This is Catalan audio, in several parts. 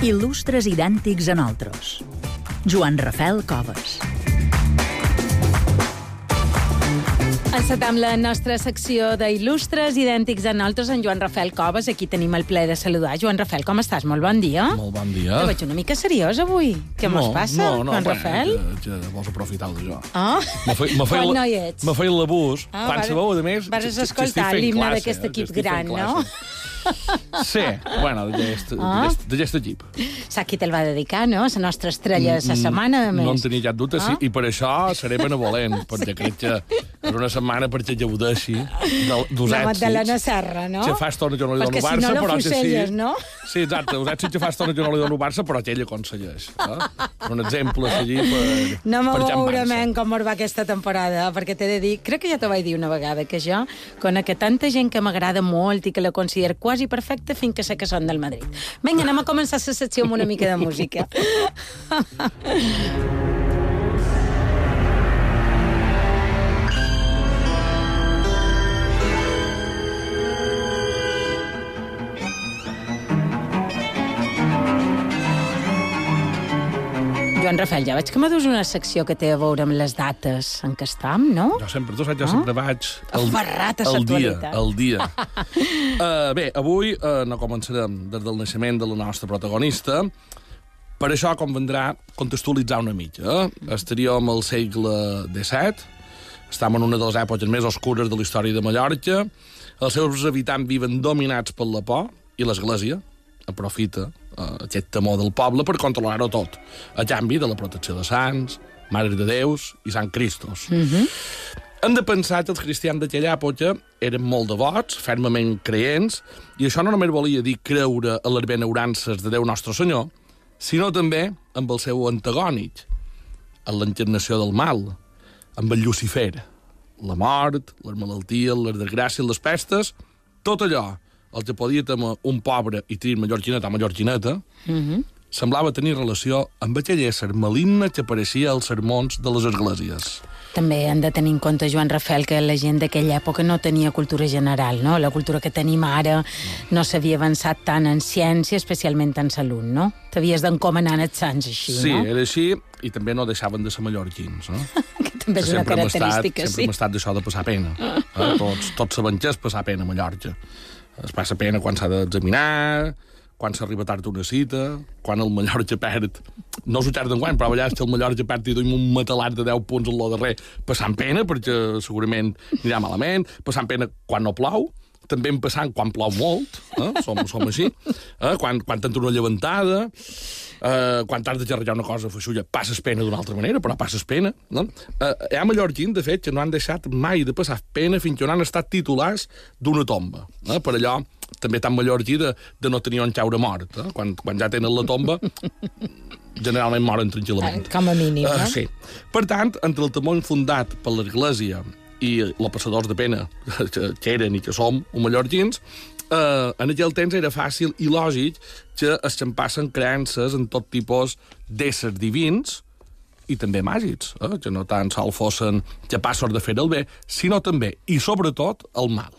Il·lustres idèntics a nosaltres. Joan Rafel Coves. Encetam la nostra secció d'il·lustres idèntics a nosaltres en Joan Rafel Coves. Aquí tenim el plaer de saludar. Joan Rafel, com estàs? Molt bon dia. Molt bon dia. Te veig una mica seriós avui. Què mos passa, no, no, Joan bueno, Rafel? Que, que vols aprofitar de jo. Ah, Me feia, me feia, Quan no hi ets? Me feia l'abús. Ah, Quan vas- se veu, a més... vas escoltar l'himne d'aquest que equip gran, no? Sí, bueno, d'aquest Ah. equip. saps qui te'l va dedicar, no? La nostra estrella de la setmana, a més. No en tenia cap dubte, sí, Ah? i per això seré benevolent, perquè crec que és una setmana perquè gaudeixi del- dels La èxits. Magdalena Serra, no? Que fa estona que no li dono si Barça, no però que sí. no? Sí, exacte, els èxits que fa estona que no li dono Barça, però que ell aconsegueix. Eh? Un exemple a seguir per, No me per Jan veure Barça. men com va aquesta temporada, perquè t'he de dir, crec que ja t'ho vaig dir una vegada, que jo conec tanta gent que m'agrada molt i que la considero quasi perfecta fins que sé que són del Madrid. Vinga, anem a començar la secció amb una mica de música. Joan Rafel, ja veig que m'adus una secció que té a veure amb les dates en què estam, no? Jo sempre, tu saps, jo sempre vaig... Aferrat a el dia, el dia. uh, bé, avui uh, no començarem des del naixement de la nostra protagonista, per això convendrà contextualitzar una mica. Eh? Estaríem al segle XVII, estem en una de les èpoques més oscures de la història de Mallorca, els seus habitants viven dominats per la por i l'Església aprofita aquest temor del poble per controlar-ho tot, a canvi de la protecció de sants, Mare de Déus i Sant Cristos. Hem de pensar que els cristians d'aquella època eren molt devots, fermament creents, i això no només volia dir creure a les benaurances de Déu Nostre Senyor, sinó també amb el seu antagònic, en l'encarnació del mal, amb el Lucifer, la mort, les malalties, les desgràcies, les pestes, tot allò, el que podia temer un pobre i trist mallorquineta o mallorquineta, semblava tenir relació amb aquell ésser maligne que apareixia als sermons de les esglésies. També hem de tenir en compte, Joan Rafel, que la gent d'aquella època no tenia cultura general, no? La cultura que tenim ara no s'havia avançat tant en ciència, especialment en salut, no? T'havies d'encomanar als sants, així, Sí, no? era així, i també no deixaven de ser mallorquins, no? Que també és una sempre hem estat, característica, sempre hem sí. estat d'això de passar pena. Eh? Tots, tots sabem què és passar pena a Mallorca. Es passa pena quan s'ha d'examinar, quan s'arriba tard una cita, quan el Mallorca perd... No s'ho xerda enguany, però a vegades que el Mallorca perd i duim un matalat de 10 punts en lo darrer, passant pena, perquè segurament anirà malament, passant pena quan no plou, també en passant quan plou molt, eh? som, som així, eh? quan, quan t'entra una llevantada, eh, quan t'has de xerrar una cosa feixulla, passes pena d'una altra manera, però passes pena. No? Eh, hi ha mallorquins, de fet, que no han deixat mai de passar pena fins que no han estat titulars d'una tomba. Eh? Per allò, també tan mallorquí de, de no tenir on caure mort. Eh? Quan, quan ja tenen la tomba, generalment moren tranquil·lament. Com a mínim, Eh, no? sí. Per tant, entre el temor infundat per l'Església i els passadors de pena, que, que eren i que som, uns mallorquins, eh, en aquell temps era fàcil i lògic que es xampassen creences en tot tipus d'éssers divins i també màgics, eh, que no tan sols fossin capaços de fer el bé, sinó també, i sobretot, el mal.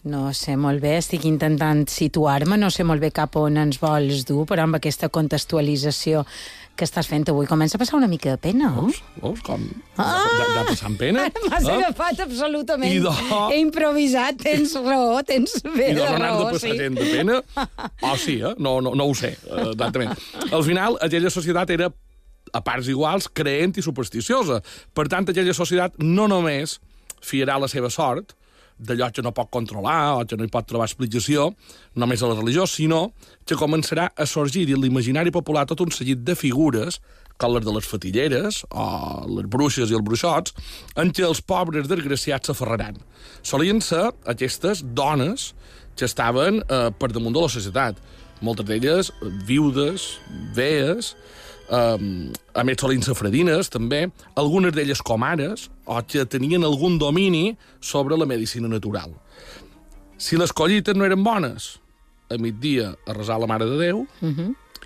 No sé molt bé, estic intentant situar-me, no sé molt bé cap on ens vols dur, però amb aquesta contextualització que estàs fent avui comença a passar una mica de pena, no? Veus? Veus com? Ah! Ja, ja passant pena. M'has eh? agafat absolutament. I de- He improvisat, tens raó, tens bé I de de raó, de passar sí. gent de pena? Oh, sí, eh? No, no, no ho sé, eh, exactament. Al final, aquella societat era a parts iguals, creent i supersticiosa. Per tant, aquella societat no només fiarà la seva sort d'allò que no pot controlar o que no hi pot trobar explicació, només a la religió, sinó que començarà a sorgir en l'imaginari popular tot un seguit de figures com les de les fatilleres o les bruixes i els bruixots, en què els pobres desgraciats s'aferraran. Solien ser aquestes dones que estaven eh, per damunt de la societat. Moltes d'elles viudes, vees, eh, fredines, també, algunes d'elles comares, o que tenien algun domini sobre la medicina natural. Si les collites no eren bones, a migdia a resar la Mare de Déu,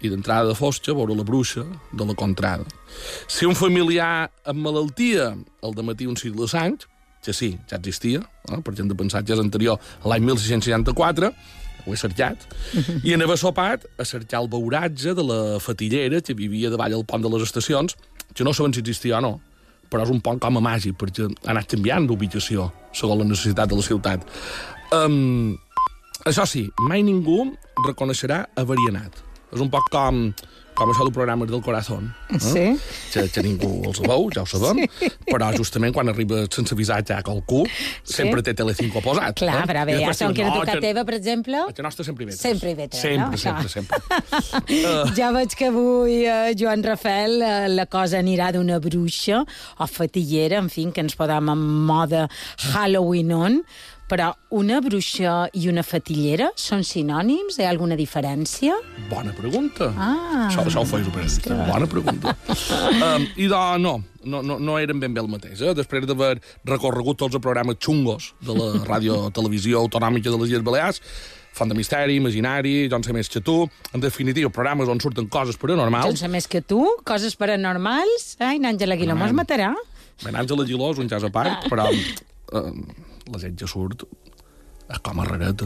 i d'entrada de fosca veure la bruixa de la contrada. Si un familiar amb malaltia, el de matí un cicle de sang, que sí, ja existia, eh? perquè hem de pensar que és anterior a l'any 1664, ho he cercat, i haver sopat a cercar el beuratge de la fatillera que vivia davall al pont de les estacions, que no saben si existia o no, però és un pont com a màgic, perquè ha anat canviant d'ubicació segons la necessitat de la ciutat. Um, això sí, mai ningú reconeixerà avarianat. És un poc com, com això del programa del Corazón. Eh? Sí. Que, que ningú els veu, ja ho sabem, sí. però justament quan arriba sense avisar ja qualcú, sí. sempre té Telecinco posat. Clar, eh? però bé, diu, que era "No, tocar teva, per exemple... Que nostre sempre hi ve. Sempre hi ve tres, Sempre, no? sempre, Això. sempre. Uh, Ja veig que avui, eh, Joan Rafel, eh, la cosa anirà d'una bruixa o fatillera, en fi, que ens podem en moda Halloween on, però una bruixa i una fatillera són sinònims? Hi ha alguna diferència? bona pregunta. Ah. Això, això ho feis, periodista. Bona pregunta. um, I de, no, no, no, no eren ben bé el mateix. Eh? Després d'haver recorregut tots els programes xungos de la ràdio-televisió autonòmica de les Illes Balears, Font de Misteri, Imaginari, Jo en sé més que tu, en definitiva, programes on surten coses Jo paranormals. en sé més que tu, coses paranormals. Ai, n'Àngela Aguiló mos matarà. Ben Àngela Giló és un cas a part, però eh, la gent que surt és com a rareta.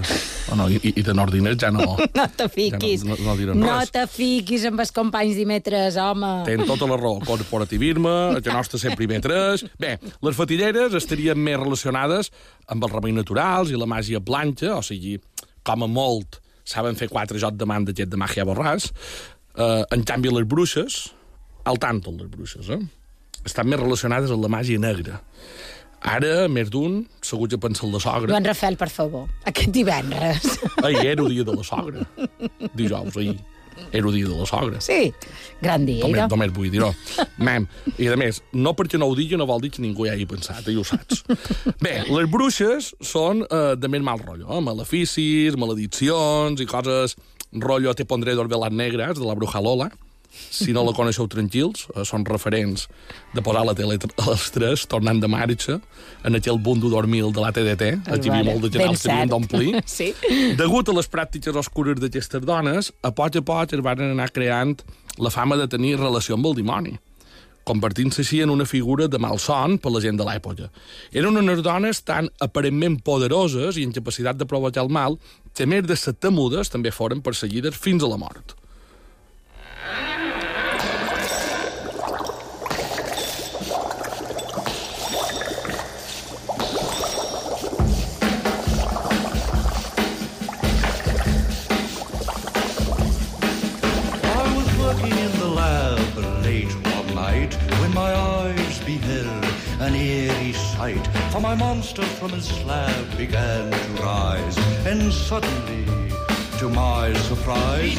Oh, no, i, i de nordines ja no. No te fiquis. Ja no- no no res. te fiquis amb els companys dimetres, home. Tenen tota la raó. Corporativisme, que nostre sempre hi ve tres... Bé, les fatilleres estarien més relacionades amb els remeis naturals i la màgia blanca, o sigui, com a molt saben fer quatre jocs de man de jet de màgia borràs. Eh, en canvi, les bruixes, al tanto les bruixes, eh? estan més relacionades amb la màgia negra. Ara, més d'un, segur que pensa en la sogra. Joan Rafel, per favor, aquest divendres. Ahir era el dia de la sogra. Dijous, ahir. Era el dia de la sogra. Sí, gran dia, Només, només vull dir-ho. Mem, i a més, no perquè no ho digui no vol dir que ningú hi hagi pensat, ja ho saps. Bé, les bruixes són eh, de més mal rotllo, eh? maleficis, malediccions i coses rotllo te pondré dos velats negres de la bruja Lola. Si no la coneixeu tranquils, eh, són referents de posar la tele a les 3, tornant de marxa, en aquell bundo dormil de la TDT, aquí hi havia molt de generals que havien d'omplir. Sí. Degut a les pràctiques oscures d'aquestes dones, a poc a poc es van anar creant la fama de tenir relació amb el dimoni, convertint-se així en una figura de malson per la gent de l'època. Eren unes dones tan aparentment poderoses i en capacitat de provocar el mal que, a més de ser temudes, també foren perseguides fins a la mort. For my monster from his slab began to rise, and suddenly, to my surprise,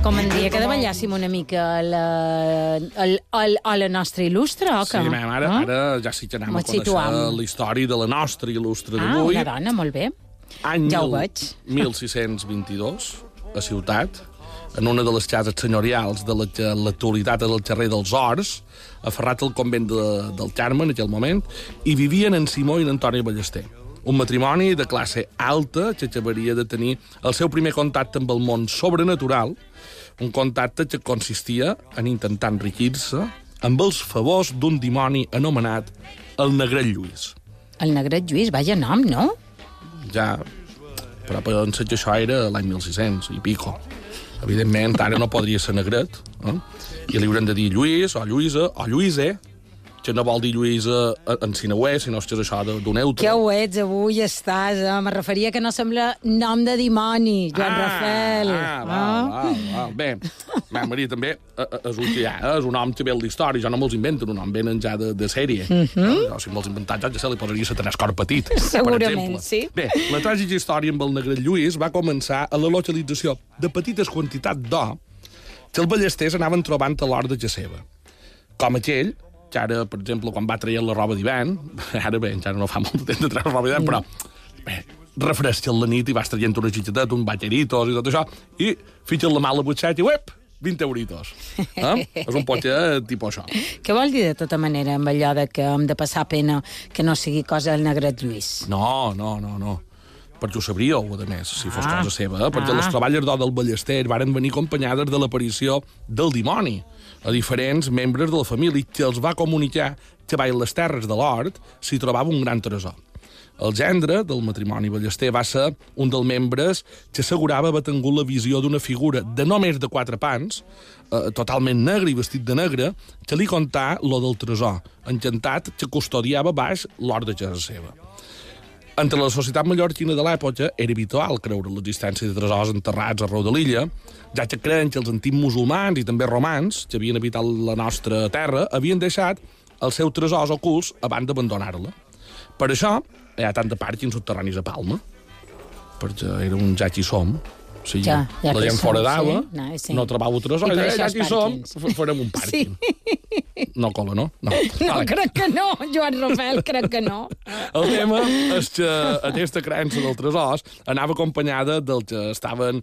Com en dia que davallàssim una mica la, el, el, a la nostra il·lustre, o Sí, mem, ara, Ah? ara ja sí que anem a conèixer la història de la nostra il·lustre Ah, d'avui. una dona, molt bé. Any Ja ho veig. 1622, a Ciutat, en una de les cases senyorials de la l'actualitat és el carrer dels Horts, aferrat al convent de, del Carme en aquell moment, i vivien en Simó i en Antoni Ballester. Un matrimoni de classe alta que acabaria de tenir el seu primer contacte amb el món sobrenatural, un contacte que consistia en intentar enriquir-se amb els favors d'un dimoni anomenat el Negret Lluís. El negret Lluís, vaja nom, no? ja... Però pensa que això era l'any 1600 i pico. Evidentment, ara no podria ser negret, eh? i li haurem de dir Lluís, o Lluïsa, o Lluïse, que no vol dir Lluïsa en sineuè, sinó que és això de- d'un neutre. Que ho ets, avui estàs, eh? Me referia que no sembla nom de dimoni, Joan Rafel. Ah, val, val, val. Bé, ma Maria també eh, eh, és un que hi ha, eh? és un nom que ve història, jo no me'ls invento, un nom venen ja de, de sèrie. Uh -huh. jo, si me'ls inventat, ja, ja sé, li posaria Satanàs cor petit, per Mhm. Segurament, sí. Bé, la tràgica història amb el negre Lluís va començar a la localització de petites quantitats d'or que els ballesters anaven trobant a l'hora de ja seva. Com aquell, que ara, per exemple, quan va traient la roba d'hivern, ara bé, encara no fa molt de temps de treure roba d'hivern, però bé, refresca la nit i vas traient una xitxeteta, un batxeritos i tot això, i fitxes la mà a la butxeta i, uep, 20 euritos. Eh? és un potxe tipus això. Què vol dir de tota manera amb allò de que hem de passar pena que no sigui cosa del negret Lluís? No, no, no, no. Perquè ho sabríeu, a més, si fos Ah. cosa seva, eh? perquè Ah. les treballes d'or del Ballester varen venir acompanyades de l'aparició del dimoni a diferents membres de la família que els va comunicar que baix les terres de l'hort s'hi trobava un gran tresor. El gendre del matrimoni ballester va ser un dels membres que assegurava haver tingut la visió d'una figura de no més de quatre pans, eh, totalment negre i vestit de negre, que li contà lo del tresor, encantat que custodiava baix l'or de casa seva. Entre la societat mallorquina de l'època era habitual creure l'existència de tresors enterrats arreu de l'illa, ja que creien que els antics musulmans i també romans, que havien habitat la nostra terra, havien deixat els seus tresors ocults abans d'abandonar-la. Per això hi ha tanta pàrquings subterranis a Palma, perquè era un ja qui som. O sigui, Ja, ja la gent som, fora d'ava, sí. No, sí. no per eh, això ja els qui som, farem un pàrquing. No cola, no? No. No, Vale. crec que no, Joan Rafael, crec que no. El tema és que aquesta creença del tresors anava acompanyada del que estaven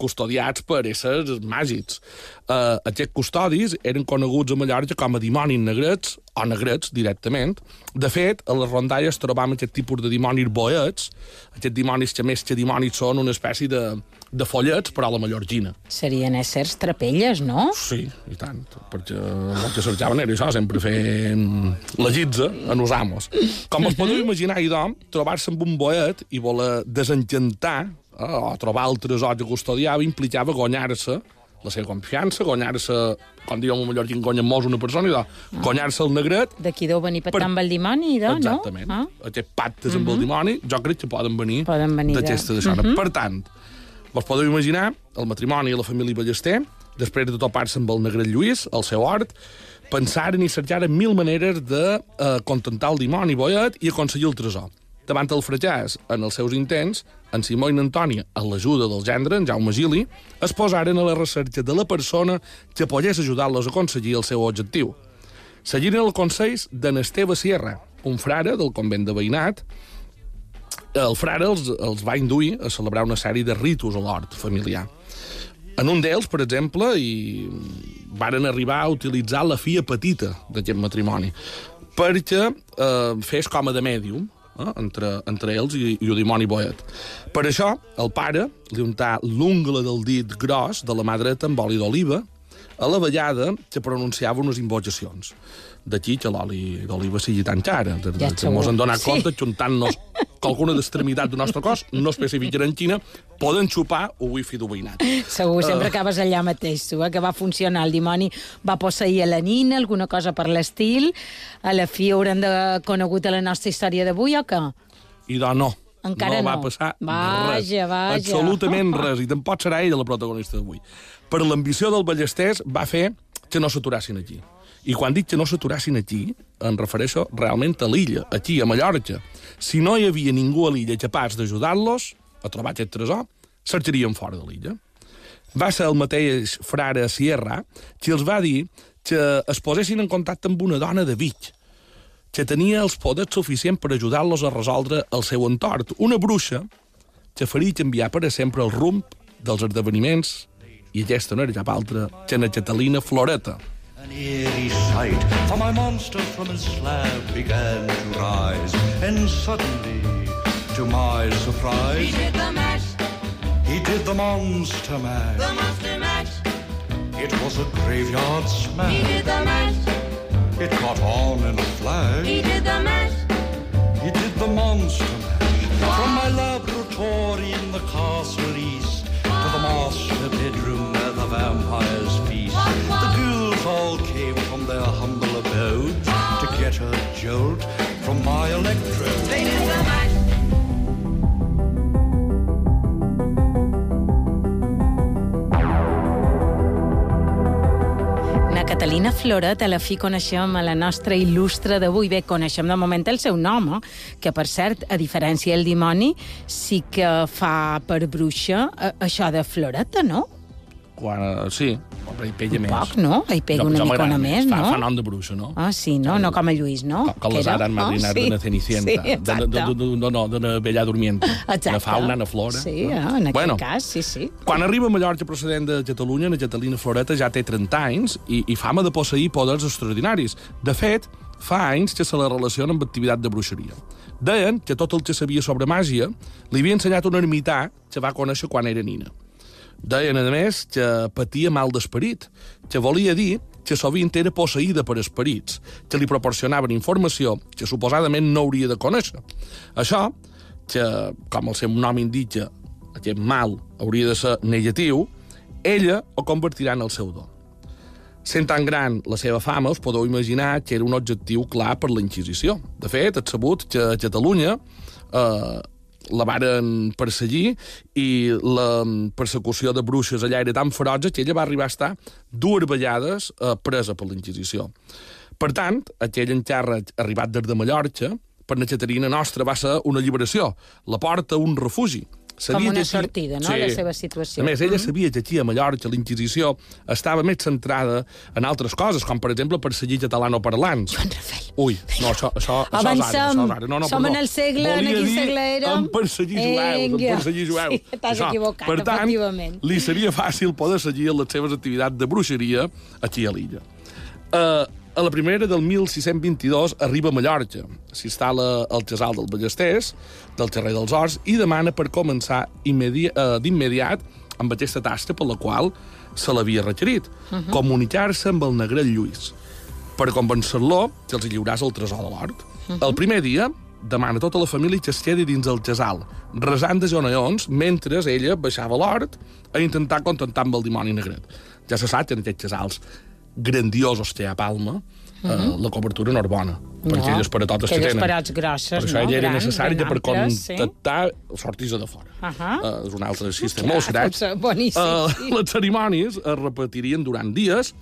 custodiats per éssers màgics. Uh, aquests custodis eren coneguts a Mallorca com a dimonis negrets, o negrets directament. De fet, a les rondalles trobam aquest tipus de dimonis boets, aquests dimonis que més que dimonis són una espècie de, de follets, però a la mallorquina. Serien éssers trapelles, no? Sí, i tant, perquè el que cercaven era això, sempre fent la gitza a nos amos. Com us podeu imaginar, idò, trobar-se amb un boet i voler desencantar eh, o trobar el tresor que custodiava implicava guanyar-se la seva confiança, guanyar-se, com diuen un mallorquí, guanyar-mos una persona, idò, guanyar-se el negret, D'aquí deu venir Per- amb el dimoni, idò, no? Exactament. Ah? Aquests pactes amb el dimoni, jo crec que poden venir, Poden venir de- d'aquesta d'això. Per tant, vos podeu imaginar el matrimoni i la família Ballester, després de topar-se amb el negret Lluís, el seu hort, pensaren i cercaren mil maneres de eh, contentar el dimoni boiet i aconseguir el tresor. Davant el fracàs en els seus intents, en Simó i n'Antònia, amb l'ajuda del gendre, en Jaume Gili, es posaren a la recerca de la persona que pogués ajudar-los a aconseguir el seu objectiu. Seguiren el consell d'en Esteve Sierra, un frare del convent de Veïnat. El frare els, els va induir a celebrar una sèrie de ritus a l'hort familiar. En un d'ells, per exemple, i varen arribar a utilitzar la filla petita d'aquest matrimoni perquè eh, fes com a de mèdium eh, entre, entre ells i, i el dimoni boet. Per això, el pare li untà l'ungla del dit gros de la mà dreta amb oli d'oliva a la vellada que pronunciava unes invocacions. D'aquí que l'oli d'oliva sigui tan cara. De, Ja que mos han donat Sí. compte, juntant-nos qualcuna d'extremitat del nostre cos, no especificarà en quina, poden xupar o wifi d'ovinat. Segur, Ah. sempre acabes allà mateix, tu, eh, que va funcionar. El dimoni va posseir a la nina, alguna cosa per l'estil. A la fi hauran de conegut a la nostra història d'avui, o què? I doncs no. Encara no va no. passar Vaja, res. vaja. Absolutament res. I tampoc serà ella la protagonista d'avui. Per l'ambició del Ballesters va fer que no s'aturassin aquí. I quan dic que no s'aturassin aquí, em refereixo realment a l'illa, aquí, a Mallorca. Si no hi havia ningú a l'illa capaç d'ajudar-los a trobar aquest tresor, cercarien fora de l'illa. Va ser el mateix frare Sierra qui els va dir que es posessin en contacte amb una dona de Vic, que tenia els poders suficients per ajudar-los a resoldre el seu entort. Una bruixa que faria canviar per a sempre el rumb dels esdeveniments i aquesta no era cap altra que na Catalina Floreta. An eerie sight, for my monster from his slab began to rise, and suddenly, to my surprise, He did the mash, he did the monster mash. the monster mash. It was a graveyard He smash. did the mash, It caught on in a flash. he did the mash. He did the monster mash. From my laboratory in the castle east to the master bedroom where the vampires feast. The ghouls all came from their humble abode to get a jolt from my electrode. They did the mash. Catalina Floret, a la fi coneixem a la nostra il·lustre d'avui. Bé, coneixem de moment el seu nom, eh? que per cert, a diferència del dimoni, sí que fa per bruixa eh, això de Floreta, no? Quan, sí, però hi Un més. poc, no? Hi pega una Jo m'agrada micona més, no? Fa nom de bruixa, no? Ah, sí, no? No com a Lluís, no? Com, com Que les era? hadas madrinas Ah, sí. de una cenicienta. Sí, de, de, exacte. de, de, no, no, d'una bella durmiente. Exacte. Una fauna, una flora. Sí, eh, en aquest bueno, cas, sí, sí. Quan arriba a Mallorca procedent de Catalunya, la Catalina Floreta ja té 30 anys i, i fama de posseir poders extraordinaris. De fet, fa anys que se la relaciona amb activitat de bruixeria. Deien que tot el que sabia sobre màgia li havia ensenyat un ermità que va conèixer quan era nina. Deien, a més, que patia mal d'esperit, que volia dir que sovint era posseïda per esperits, que li proporcionaven informació que suposadament no hauria de conèixer. Això, que, com el seu nom indica, aquest mal hauria de ser negatiu, ella ho convertirà en el seu don. Sent tan gran la seva fama, us podeu imaginar que era un objectiu clar per la Inquisició. De fet, és sabut que a Catalunya eh, la varen perseguir i la persecució de bruixes allà era tan feroja que ella va arribar a estar dues vegades eh, presa per la Inquisició. Per tant, aquell encàrrec arribat des de Mallorca, per la Caterina nostra va ser una lliberació, la porta un refugi. Com una aquí- sortida, no?, la seva situació. A més, ella sabia que aquí a Mallorca la Inquisició estava més centrada en altres coses, com per exemple perseguir catalanoparlants. Joan Rafel. Ui, no, això, això, això és ara, Avancem. això és ara. No, no, Som perdó. en el segle, en Volia quin dir segle érem? En perseguir jueus, en perseguir jueus. Sí, t'has equivocat, per tant, efectivament. li seria fàcil poder seguir les seves activitats de bruixeria aquí a l'illa. Uh, a la primera del 1622 arriba a Mallorca, s'instal·la al casal del Ballesters, del carrer dels Horts, i demana per començar uh, d'immediat amb aquesta tasca per la qual se l'havia requerit, uh -huh. comunicar-se amb el negrell Lluís, per convencer-lo que els lliuràs el tresor de l'hort. Uh -huh. El primer dia demana a tota la família que es quedi dins el casal, resant de joneons, mentre ella baixava l'hort a intentar contentar amb el dimoni negret. Ja se sap que en aquests casals ha a Palma, uh -huh. la cobertura no és bona, per aquelles paratotes que Aquelles tenen. parats grosses, per això no? ella era que per amples, sí. contactar sortís de fora. Ahà. Uh, és un altre sistema molt serat. deu ser boníssim, Uh, sí. les cerimònies es repetirien durant dies,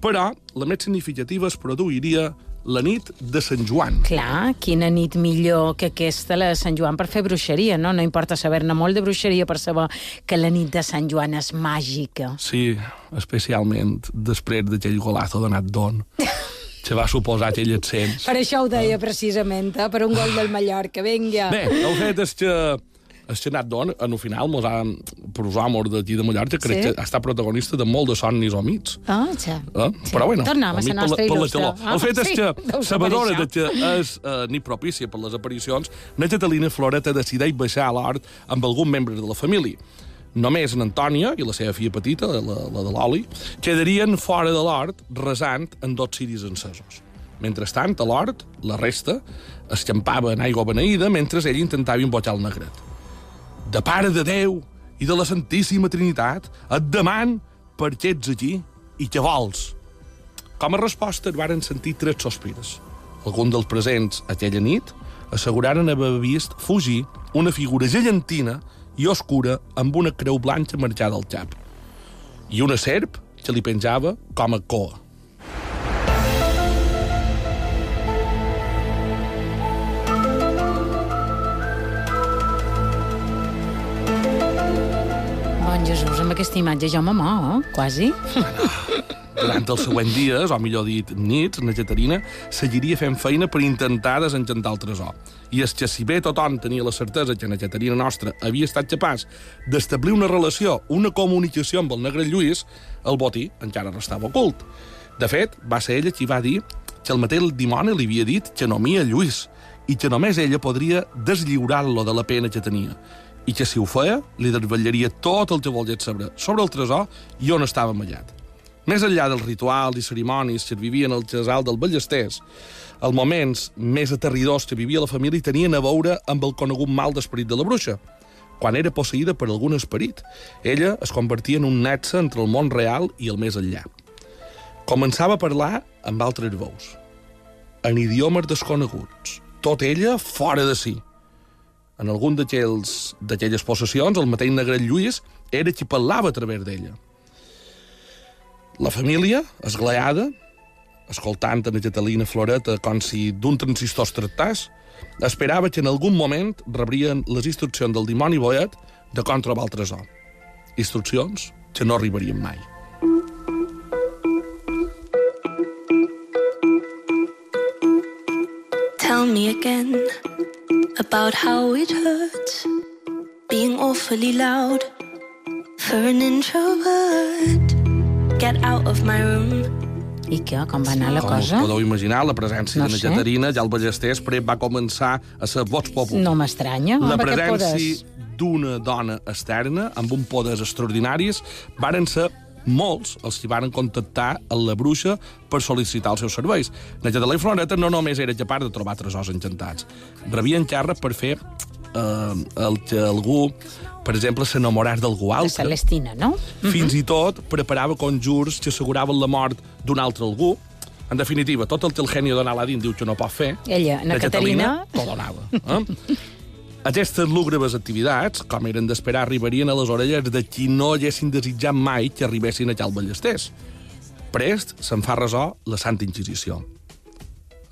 però la més significativa es produiria la nit de Sant Joan. Clar, quina nit millor que aquesta, la de Sant Joan, per fer bruixeria, no? No importa saber-ne molt de bruixeria per saber que la nit de Sant Joan és màgica. Sí, especialment després d'aquell golazo donat Don, que va suposar aquell ascens. Per això ho deia precisament, eh? per un gol del Mallorca. Vinga. Bé, el fet és que el Senat Don, en el final, mos ha, per usar amor d'aquí de Mallorca, crec Sí? que estat protagonista de molt de somnis o mits. Ah, ja. Eh? Sí. Però bueno, Tornem a la nostra per il·lustre. Ah, el fet és sí, que, deu ser sabedora de que és eh, ni propícia per les aparicions, na Catalina Floreta decideix baixar a l'hort amb algun membre de la família. Només en Antònia i la seva filla petita, la, la de l'Oli, quedarien fora de l'hort resant en dos ciris encesos. Mentrestant, a l'hort, la resta escampava en aigua beneïda mentre ell intentava invocar el negret de Pare de Déu i de la Santíssima Trinitat, et deman per què ets aquí i què vols. Com a resposta et varen sentir tres sospires. Algun dels presents aquella nit asseguraren haver vist fugir una figura gegantina i oscura amb una creu blanca marcada al cap i una serp que li penjava com a coa. Jesús, amb aquesta imatge jo me mor, eh? quasi. Durant els següents dies, o millor dit, nits, la Caterina seguiria fent feina per intentar desencantar el tresor. I és que si bé tothom tenia la certesa que la Caterina nostra havia estat capaç d'establir una relació, una comunicació amb el negre Lluís, el botí encara restava ocult. De fet, va ser ella qui va dir que el mateix dimoni li havia dit que no mia Lluís i que només ella podria deslliurar-lo de la pena que tenia i que si ho feia li desvetllaria tot el que volgués saber sobre el tresor i on estava amallat. Més enllà dels rituals i cerimònies que vivien al casal del Ballesters, els moments més aterridors que vivia la família tenien a veure amb el conegut mal d'esperit de la bruixa, quan era posseïda per algun esperit. Ella es convertia en un nexe entre el món real i el més enllà. Començava a parlar amb altres veus, en idiomes desconeguts, tot ella fora de si. En algun d'aquelles possessions, el mateix negret Lluís era qui parlava a través d'ella. La família, esgleada, escoltant a Catalina Floreta com si d'un transistor es tractàs, esperava que en algun moment rebrien les instruccions del dimoni boet de com trobar el tresor. Instruccions que no arribarien mai. Tell me again about how it hurts being awfully loud for an introvert. Get out of my room. I què? Com va anar la Com us cosa? podeu imaginar, la presència No de sé. Caterina ja al Ballester després va començar a ser vots populars. No m'estranya, La presència d'una dona externa amb un poders extraordinaris varen ser molts els que van contactar a la bruixa per sol·licitar els seus serveis. La Català i Floreta no només era capaç de trobar tresors encantats, rebien xarra per fer eh, el que algú, per exemple, s'enamoràs d'algú La altre. Celestina, no? Fins i tot preparava conjurs que asseguraven la mort d'un altre algú. En definitiva, tot el que el genio d'en Aladdin diu que no pot fer, Ella, na la Caterina- t'ho donava. Eh? Aquestes lúgrebes activitats, com eren d'esperar, arribarien a les orelles de qui no haguessin desitjat mai que arribessin a Cal Ballesters. Prest se'n fa ressò la Santa Inquisició.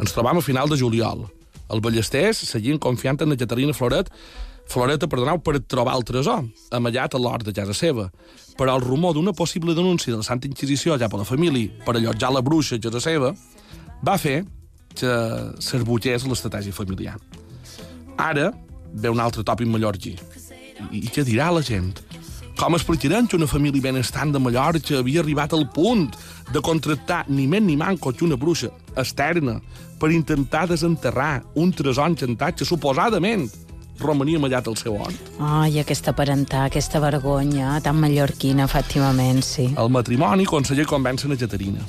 Ens trobam a final de juliol. Els ballesters seguien confiant en la Caterina Floret Floreta, perdoneu, per trobar el tresor, amallat a l'hort de casa seva. Però el rumor d'una possible denúncia de la Santa Inquisició ja per la família per allotjar la bruixa a casa seva va fer que s'esbutllés l'estratègia familiar. Ara ve un altre tòpic mallorquí. I, I què dirà la gent? Com explicaran que una família benestant de Mallorca havia arribat al punt de contractar ni més ni manco que una bruixa externa per intentar desenterrar un tresor encantat que suposadament romania amallat al seu hort? Ai, aquesta parentar, aquesta vergonya, tan mallorquina, efectivament, sí. El matrimoni conseller convèncer a Caterina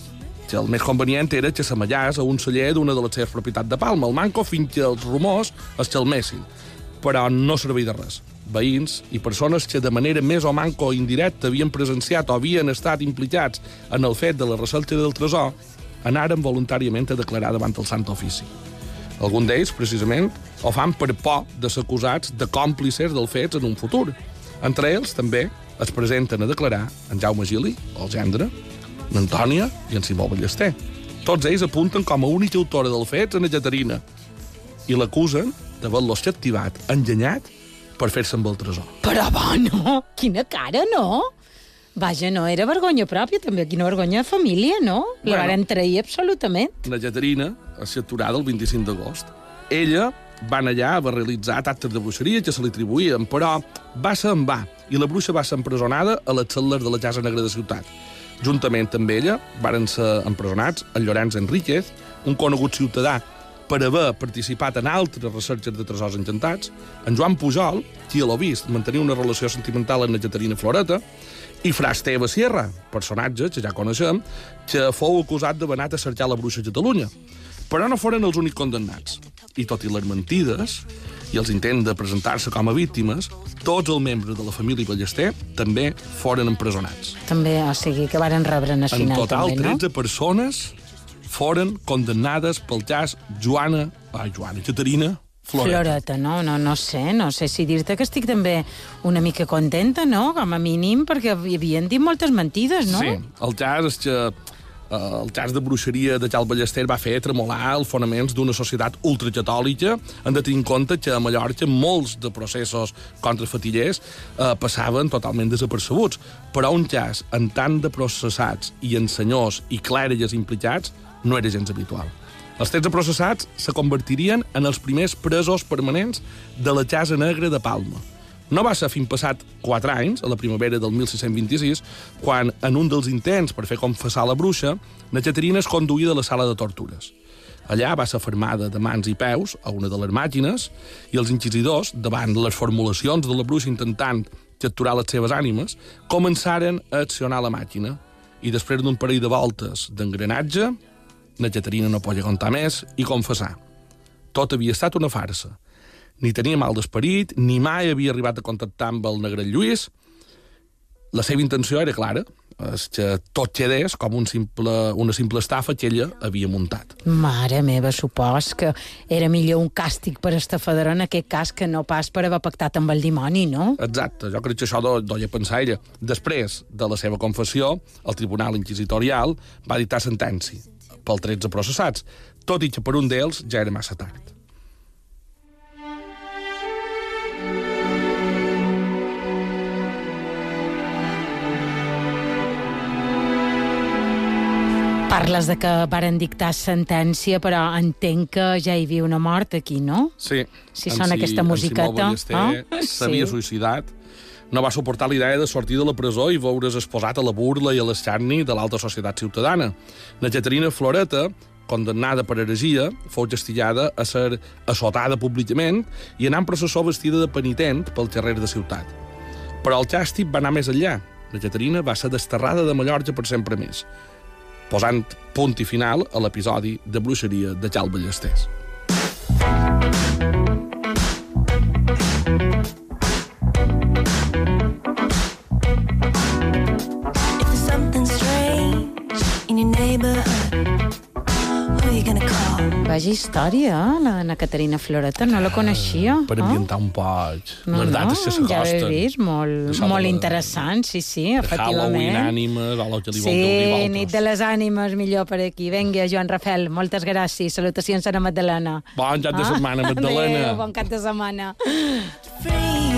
que el més convenient era que s'amallàs a un celler d'una de les seves propietats de Palma, el Manco, fins que els rumors es xalmessin. Però no servei de res. Veïns i persones que de manera més o manco indirecta havien presenciat o havien estat implicats en el fet de la recerca del tresor anaren voluntàriament a declarar davant el Sant Ofici. Algun d'ells, precisament, ho fan per por de ser acusats de còmplices dels fets en un futur. Entre ells, també, es presenten a declarar en Jaume Gili, el gendre, n'Antònia i en Simó Ballester. Tots ells apunten com a única autora del fet en la Caterina i l'acusen d'haver-los captivat, enganyat, per fer-se amb el tresor. Però bueno, quina cara, no? Vaja, no era vergonya pròpia, també quina vergonya de família, no? La Bueno. varen trair absolutament. La Caterina és capturada el 25 d'agost. Ella va anar allà, va realitzar actes de bruixeria que se li atribuïen, però va ser en va, i la bruixa va ser empresonada a les cel·les de la Casa Negra de Ciutat. Juntament amb ella varen ser empresonats el Llorenç Enríquez, un conegut ciutadà per haver participat en altres recerques de tresors encantats, en Joan Pujol, qui a l'ho vist mantenia una relació sentimental amb la Caterina Floreta, i Fra Esteve Sierra, personatge que ja coneixem, que fou acusat d'haver anat a cercar la bruixa a Catalunya. Però no foren els únics condemnats. I tot i les mentides i els intents de presentar-se com a víctimes, tots els membres de la família Ballester també foren empresonats. També, o sigui, que varen rebre en el En final, total, també, no? 13 persones foren condemnades pel cas Joana, ai, Joana, Caterina Floreta. Floreta, no? No, no sé, no sé si dir-te que estic també una mica contenta, no? Com a mínim, perquè hi havien dit moltes mentides, no? Sí, el cas és que eh, el cas de bruixeria de Cal Ballester va fer tremolar els fonaments d'una societat ultracatòlica. Han de tenir en compte que a Mallorca molts de processos contra fatillers eh, passaven totalment desapercebuts. Però un cas en tant de processats i en senyors i clèrigues implicats no era gens habitual. Els 13 processats se convertirien en els primers presos permanents de la Casa Negra de Palma. No va ser fins passat 4 anys, a la primavera del 1626, quan, en un dels intents per fer confessar la bruixa, la Caterina es conduïa de la sala de tortures. Allà va ser fermada de mans i peus a una de les màquines i els inquisidors, davant les formulacions de la bruixa intentant capturar les seves ànimes, començaren a accionar la màquina i després d'un parell de voltes d'engranatge, la Caterina no podia contar més i confessar. Tot havia estat una farsa. Ni tenia mal d'esperit, ni mai havia arribat a contactar amb el negre Lluís. La seva intenció era clara, és que tot quedés com un simple, una simple estafa que ella havia muntat. Mare meva, supos que era millor un càstig per estafador en aquest cas que no pas per haver pactat amb el dimoni, no? Exacte, jo crec que això do, doia pensar ella. Després de la seva confessió, el Tribunal Inquisitorial va dictar sentència pel 13 processats, tot i que per un d'ells ja era massa tard. Parles de que varen dictar sentència, però entenc que ja hi havia una mort aquí, no? Sí. Si en sona Si- aquesta en musiqueta, Simó Ballester ah? s'havia Sí. suïcidat. No va suportar la idea de sortir de la presó i veure's exposat a la burla i a l'escarni de l'alta societat ciutadana. La Caterina Floreta, condemnada per heresia, fou castigada a ser assotada públicament i anar en processó vestida de penitent pel carrer de ciutat. Però el càstig va anar més enllà. la Caterina va ser desterrada de Mallorca per sempre més, posant punt i final a l'episodi de bruixeria de Cal Ballesters. Vaja història, eh, la Anna Caterina Floreta, no la coneixia. Per eh? ambientar un poc No, les dates no, que ja ho he vist, molt, molt interessant, sí, sí, de Halloween, efectivament. ànimes, o el que li vol Sí, nit de les ànimes, millor per aquí. Vinga, Joan Rafel, moltes gràcies. Salutacions a la Magdalena. Bon cap de setmana, Magdalena. Adéu, bon cap de setmana. Free